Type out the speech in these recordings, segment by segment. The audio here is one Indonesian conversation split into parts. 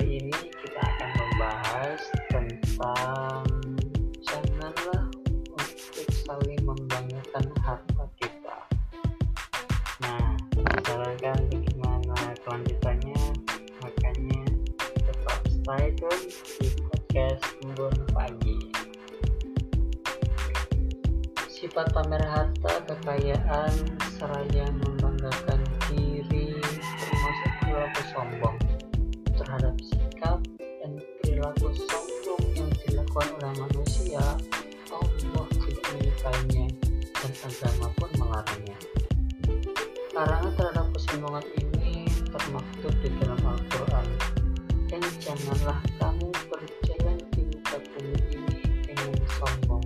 kali ini kita akan membahas tentang janganlah untuk saling membanggakan harta kita. Nah misalkan bagaimana kelanjutannya? Makanya tetap stay tune di podcast Embun Pagi. Sifat pamer harta kekayaan seraya membanggakan diri termasuk perilaku sombong terhadap sikap dan perilaku sombong yang dilakukan oleh manusia Allah tidak menyukainya dan agama pun melarangnya. Larangan terhadap kesombongan ini termaktub di dalam Al-Quran. Dan janganlah kamu berjalan di muka bumi ini dengan sombong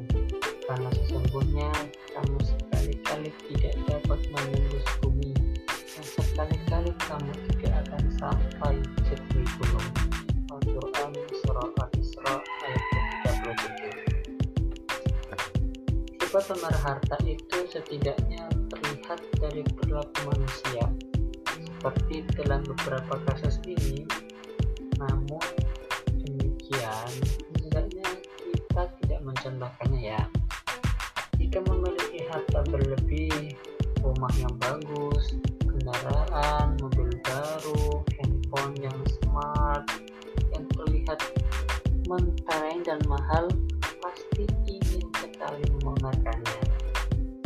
karena sesungguhnya kamu sekali-kali tidak dapat menembus bumi dan sekali-kali kamu 37 Sifat pamer harta itu setidaknya terlihat dari perilaku manusia. Seperti dalam beberapa kasus ini memamerkannya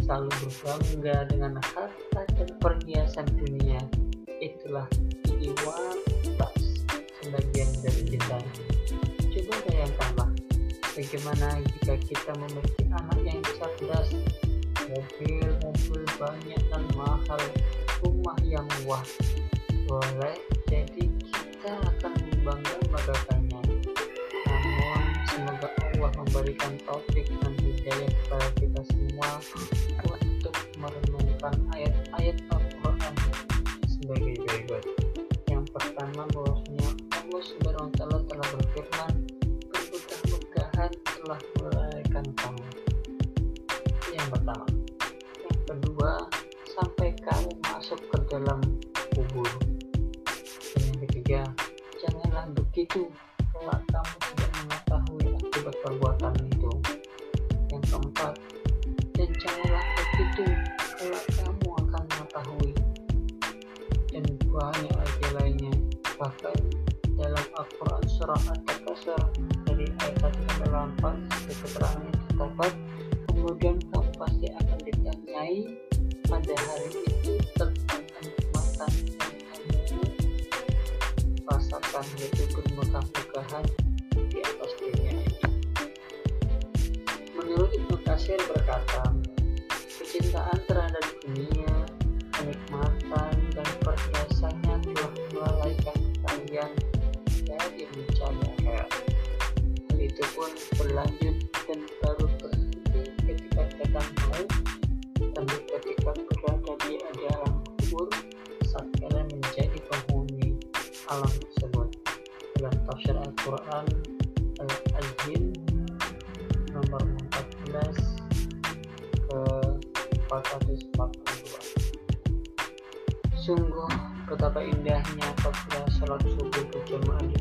selalu berbangga dengan harta dan perhiasan dunia itulah jiwa tak sebagian dari kita. Coba bayangkanlah bagaimana jika kita memiliki anak yang cerdas mobil-mobil banyak dan mahal rumah yang wah boleh jadi kita akan membangga banggakannya namun semoga Allah memberikan taufik dan hidayah kepada kita semua untuk merenungkan ayat-ayat Al-Quran sebagai berikut. Yang pertama bahwasanya Allah Subhanahu wa taala telah berfirman bermegah-megahan telah melahirkan kamu. Yang pertama. Yang kedua sampai kamu masuk ke dalam kubur. Dan yang ketiga janganlah begitu kelak kamu tidak mengetahui akibat perbuatan bahkan dalam Al-Quran surah At-Takasur dari ayat 1 4 keterangan terdapat. Kemudian kamu pasti akan ditanyai pada hari itu tentang kenikmatan yang kamu rasakan yaitu di atas dunia ini. Menurut Ibnu Katsir berkata alam tersebut. Dalam tafsir Al-Quran Al-Azim nomor 14 ke 442 sungguh betapa indahnya apabila sholat subuh berjamaah di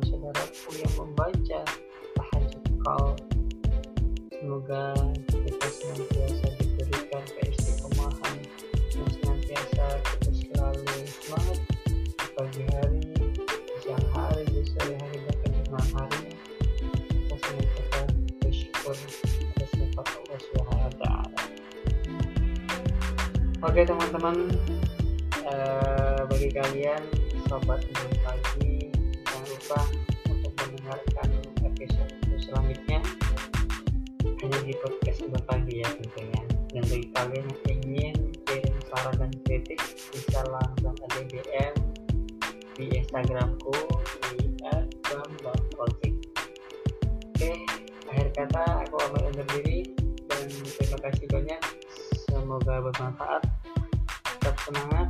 saudara-saudaraku yang membaca tahajud kau. Semoga kita senantiasa diberikan keistiqomahan dan senantiasa kita selalu semangat di pagi hari, di siang hari, di sore hari, bahkan di malam hari. Kita senantiasa bersyukur atas sifat Allah taala. Oke teman-teman, eh, bagi kalian sobat Embun pagi lupa untuk mendengarkan episode selanjutnya. Hanya di podcast pagi ya tentunya. Dan bagi kalian yang ingin kirim saran dan kritik bisa langsung ada DM di Instagramku di @bambangproject kata aku amat undur diri dan terima kasih banyak. Semoga bermanfaat. Tetap semangat